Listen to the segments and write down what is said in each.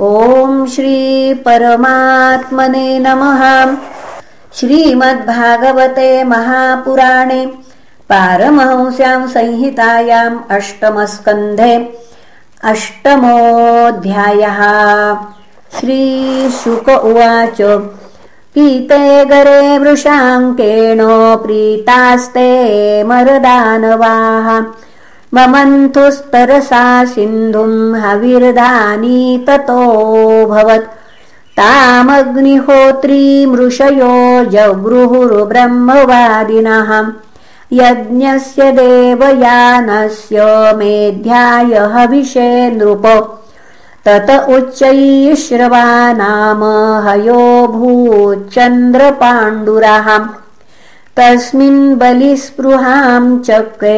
ॐ श्रीपरमात्मने नमः। श्रीमद्भागवते महापुराणे पारमहंस्यां संहितायाम् अष्टमस्कन्धे अष्टमोऽध्यायः। श्रीशुक उवाच पीते गरे वृषाङ्केणो प्रीतास्ते मरदानवाः ममन्थुस्तरसा सिन्धुम् हविर्दानी ततोऽभवत् तामग्निहोत्री मृषयो जगृहुर्ब्रह्मवादिनः यज्ञस्य देवयानस्य मेध्याय हविषे नृप तत उच्चैश्रवा नाम भूच्चन्द्रपाण्डुरः तस्मिन् बलिस्पृहाम् चक्रे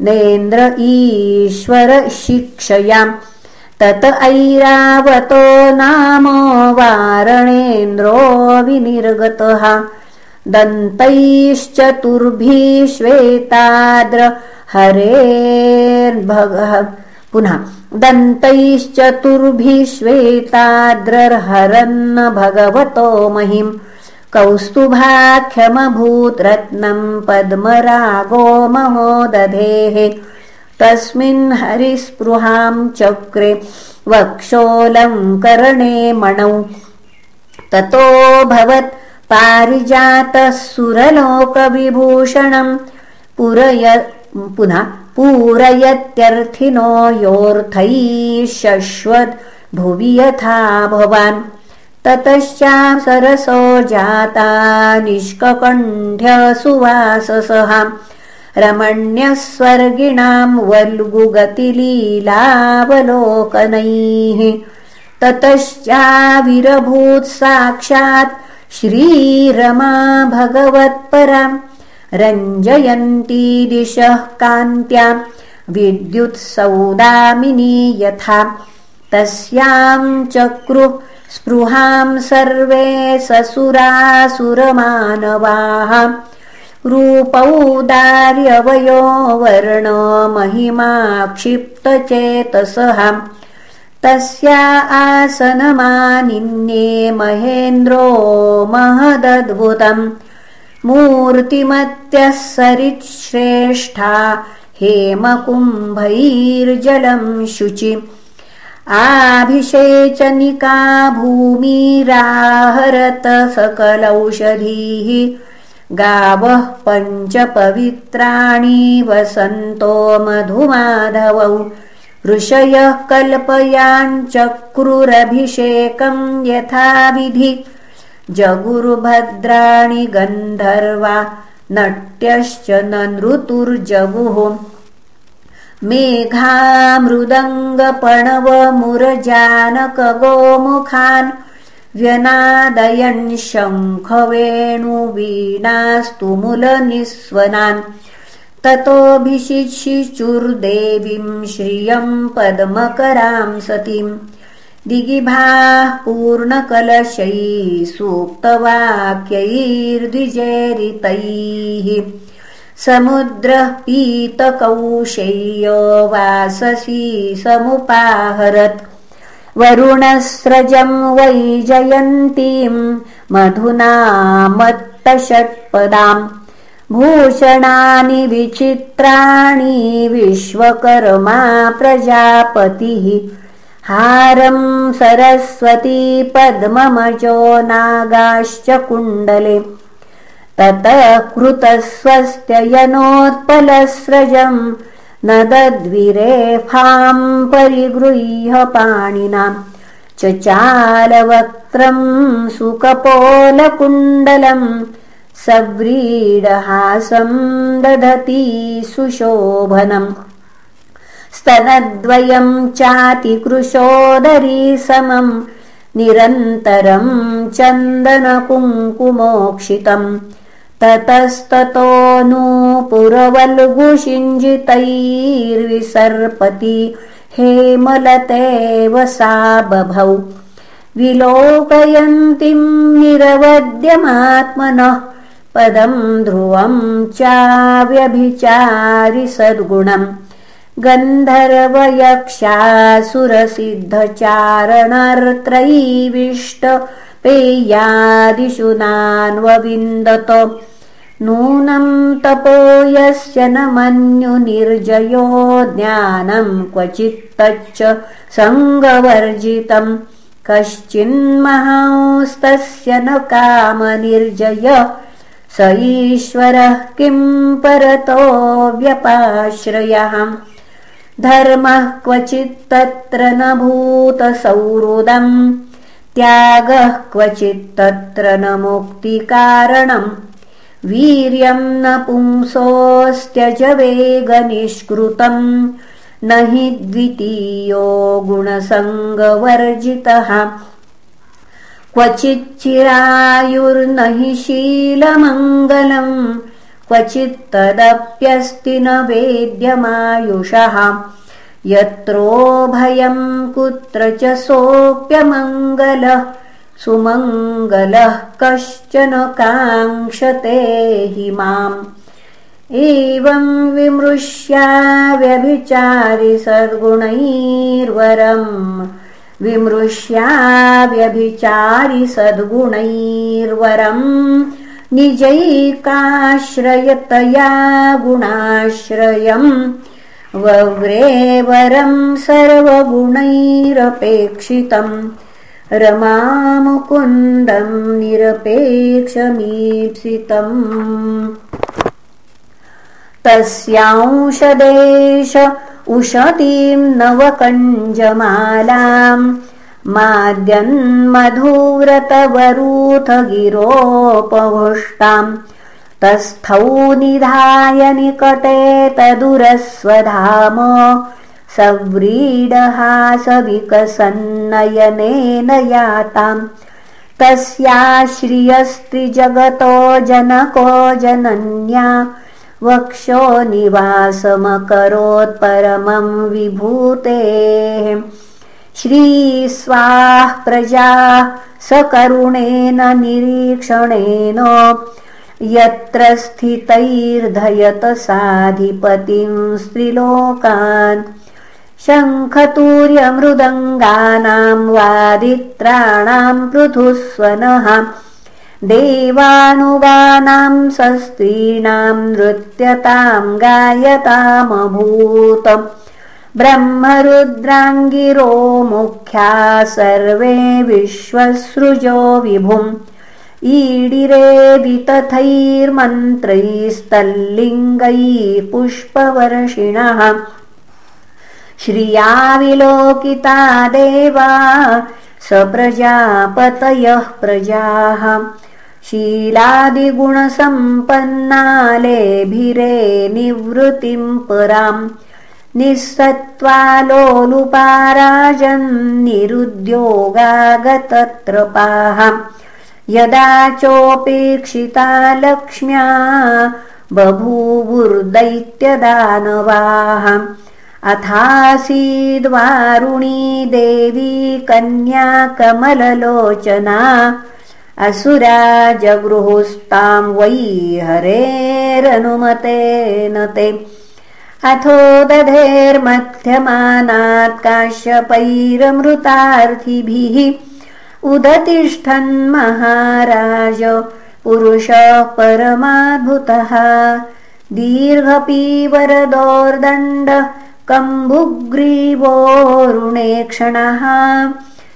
नेन्द्र ईश्वर शिक्षयाम् तत ऐरावतो नाम वारणेन्द्रो विनिर्गतः। दन्तैश्चतुर्भिः श्वेताद्र हरेर्भगः। पुनः दन्तैश्चतुर्भिः श्वेताद्रर्हरन्न भगवतो महिम् कौस्तुभाख्यमभूत् रत्नम् पद्मरागो महोदधेः। तस्मिन् हरिस्पृहाम् चक्रे वक्षोऽलङ्करणे मणौ। ततो भवत् पारिजातः सुरलोकविभूषणम् पुरय पुनः पूरयत्यर्थिनो योऽर्थैः शश्वत् भुवि यथा भवान् ततश्चा सरसो जाता निष्ककण्ठ्यसुवाससः रमण्यः स्वर्गिणाम् वल्गुगतिलीलावलोकनैः। ततश्चाविरभूत् साक्षात् श्रीरमा भगवत्पराम्। रञ्जयन्ती दिशः कान्त्या विद्युत्सौदामिनी यथा। तस्याम् चक्रुः स्पृहाम् सर्वे ससुरासुरमानवाः। रूपौदार्यवयो महिमा क्षिप्तचेतसः। तस्या आसनमानिन्ये महेन्द्रो महदद्भुतम्। मूर्तिमत्यः सरिच्छ्रेष्ठा हेमकुम्भैर्जलम् शुचि आभिषेचनिका भूमिराहरत सकलौषधीः गावः पञ्चपवित्राणि वसन्तो मधुमाधवौ ऋषयः कल्पयाञ्चक्रुरभिषेकम् यथाविधि। जगुरुभद्राणि गन्धर्वा नट्यश्च नृतुर्जगुः मेघामृदङ्गपणवमुरजानकगोमुखान् व्यनादयन् शङ्खवेणुवीणास्तुमुलनिस्वनान् ततोऽभिषिचिचुर्देवीम् श्रियम् पद्मकराम् सतीम् दिगिभाः पूर्णकलशैः सूक्तवाक्यैर्द्विजेरितैः समुद्रः पीतकौशेय वाससी समुपाहरत्। वरुणस्रजम् वैजयन्तीम् मधुना मत्तषट्पदाम् भूषणानि विचित्राणि विश्वकर्मा प्रजापतिः। हारम् सरस्वती पद्ममजो नागाश्च कुण्डले ततः कृतस्वस्त्ययनोत्पलस्रजम् न दद्विरेफाम् परिगृह्य पाणिनाम् च चालवक्त्रम् सुकपोलकुण्डलम् सव्रीडहासम् दधती सुशोभनम् स्तनद्वयम् चातिकृशोदरी समम् निरन्तरम् चन्दनकुङ्कुमोक्षितम् ततस्ततो नूपुरवल्गुषिञ्जितैर्विसर्पति हेमलतेव सा बभौ। विलोकयन्तीम् निरवद्यमात्मनः पदम् ध्रुवम् चाव्यभिचारि सद्गुणम्। गन्धर्वयक्षासुरसिद्धचारणर्त्रयीविष्ट पेयादिषु नान्वविन्दत नूनं तपो यस्य न मन्युनिर्जयो ज्ञानं क्वचित्तच्च सङ्गवर्जितम् कश्चिन्महांस्तस्य न कामनिर्जय स ईश्वरः किम् परतो व्यपाश्रयः धर्मः क्वचित्तत्र न भूतसौहृदम् त्यागः क्वचित्तत्र न मुक्तिकारणम् वीर्यम् न पुंसोऽस्त्यजवेगनिष्कृतम् न हि द्वितीयो गुणसङ्गवर्जितः क्वचिच्चिरायुर्न हि शीलमङ्गलम् क्वचित्तदप्यस्ति न वेद्यमायुषः यत्रोभयम् कुत्र च सोऽप्यमङ्गलः सुमङ्गलः कश्चन काङ्क्षते हि माम्। एवं विमृश्या व्यभिचारि सद्गुणैर्वरम्। विमृश्या व्यभिचारि सद्गुणैर्वरम्। निजैकाश्रयतया गुणाश्रयम् वव्रेवरम् सर्वगुणैरपेक्षितम् रमामुकुन्दम् निरपेक्षमीप्सितम्। तस्यांशदेश उशतीम् नवकञ्जमालाम्। माद्यन्मधुव्रतवरूथगिरोपभुष्टाम् तस्थौ निधाय निकटे तदुरस्वधाम सव्रीडहासविकसन्नयनेन याताम् तस्याश्रियस्त्रिजगतो जनको जनन्या। वक्षो निवासमकरोत्परमम् विभूतेः। श्रीस्वाः प्रजा सकरुणेन निरीक्षणेन यत्र स्थितैर्धयत साधिपतिम् स्त्रिलोकान् शङ्खतूर्यमृदङ्गानाम् वादित्राणाम् पृथुस्वनः देवानुगानाम् सस्त्रीणाम् नृत्यताम् गायतामभूत ब्रह्मरुद्राङ्गिरो मुख्या सर्वे विश्वसृजो विभुम् ईडिरे तथैर्मन्त्रैस्तल्लिङ्गैः पुष्पवर्षिणः। श्रियाविलोकिता देवा स प्रजापतयः प्रजाः शीलादिगुणसम्पन्नालेभिरे निवृत्तिम् पराम् निःसत्त्वालोलुपाराजन्निरुद्योगागतत्रपाः यदा चोपेक्षिता लक्ष्म्या बभूवुर्दैत्यदानवाः। अथासीद्वारुणी देवी कन्या कमललोचना। असुरा जगृहुस्ताम् वै हरेरनुमतेन ते। अथो दधेर्मध्यमानात् काश्यपैरमृतार्थिभिः उदतिष्ठन् महाराज पुरुषः परमाद्भुतः। दीर्घपीवरदोर्दण्ड कम्बुग्रीवोरुणेक्षणः।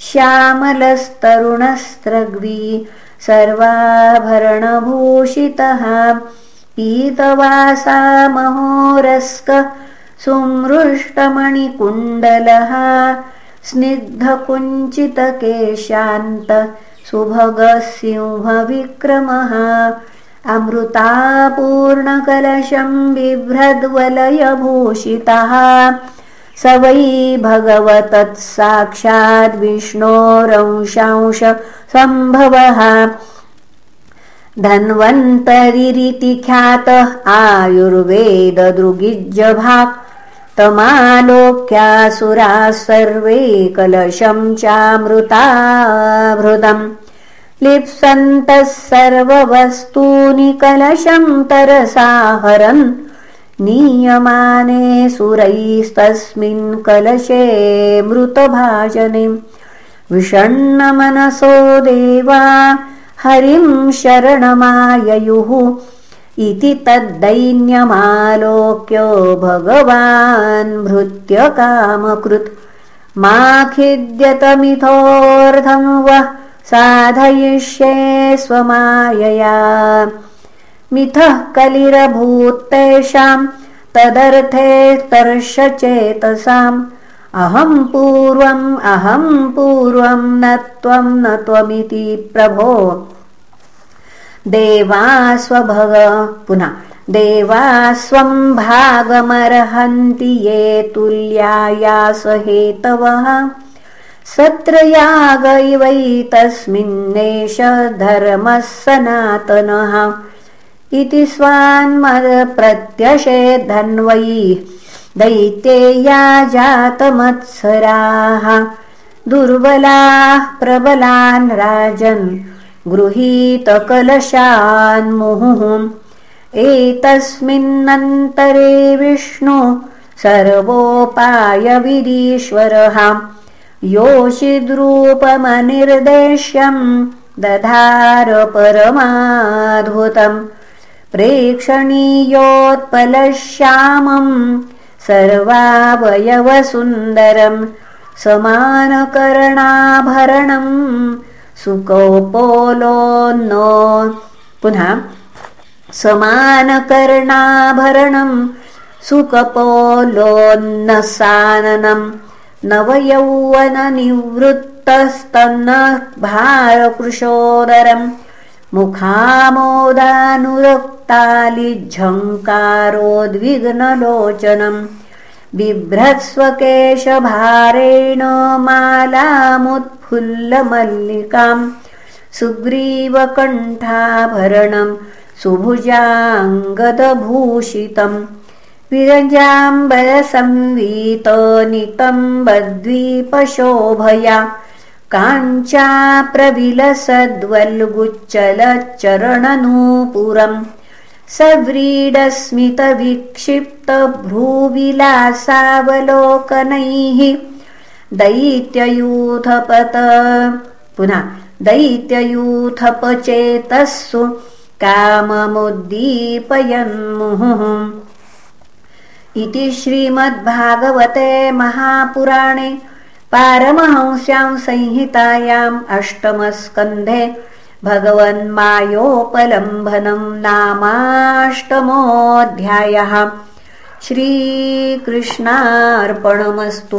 श्यामलस्तरुणस्त्रग्वी सर्वाभरणभूषितः। पीतवासा महोरस्क सुमृष्टमणिकुण्डलः स्निग्धकुञ्चितकेशान्त सुभगसिंहविक्रमः अमृतापूर्णकलशम् बिभ्रद्वलयभूषितः स वै भगवतत्साक्षाद्विष्णोरंशांश सम्भवः धन्वन्तरिरिति ख्यातः आयुर्वेददृगिजभाक् तमालोक्यासुराः सर्वे कलशम् चामृताभृदम् लिप्सन्तः सर्ववस्तूनि कलशम् तरसाहरन्। नीयमाने सुरैस्तस्मिन् कलशे मृतभाजने। विषण्णमनसो देवा हरिं शरणमाययुः इति तद्दैन्यमालोक्य भगवान् भृत्यकामकृत्। मा खिद्यतमिथोऽर्धं वः साधयिष्ये स्वमायया। मिथः कलिरभूत्तेषां तदर्थे तर्षचेतसाम्। अहं पूर्वम् अहं पूर्वं न त्वं न त्वमिति प्रभो देवास्वभग। पुनः देवास्वं भागमर्हन्ति ये तुल्यायासहेतवः। सत्रयागैवैतस्मिन्नेष धर्मः सनातनः। इति स्वान्मदप्रत्यषेधन्वैः दैत्येया जातमत्सराः। दुर्बलाः प्रबलान् राजन् गृहीतकलशान्मुहुः एतस्मिन्नन्तरे विष्णु सर्वोपायविरीश्वरः योषिद्रूपमनिर्देश्यम् दधार परमाद्भुतम्। प्रेक्षणीयोत्पलश्यामम् सर्वावयवसुन्दरम् समानकरणाभरणम् सुकोपोलोन्नो पुनः समानकर्णाभरणम् सुकपोलोन्नसाननम् नवयौवननिवृत्तस्तन्न भारकृशोदरम् मुखामोदानुरक्तालिझङ्कारोद्विग्नलोचनम् बिभ्रत्स्वकेशभारेण मालामुत्फुल्लमल्लिकाम् सुग्रीवकण्ठाभरणम् सुभुजाङ्गदभूषितम् विरजाम्बरसंवीतनितम्बद्वीपशोभया काञ्चाप्रविलसद्वल्गुच्चलच्चरणनूपुरम् सव्रीडस्मितविक्षिप्तभ्रूविलासावलोकनैः दैत्ययूथपत। पुनः दैत्ययूथपचेतस्सु काममुद्दीपयन्मुहुः। इति श्रीमद्भागवते महापुराणे पारमहंस्यां संहितायाम् अष्टमस्कन्धे भगवन्मायोपलम्भनं नामाष्टमोऽध्यायः। श्रीकृष्णार्पणमस्तु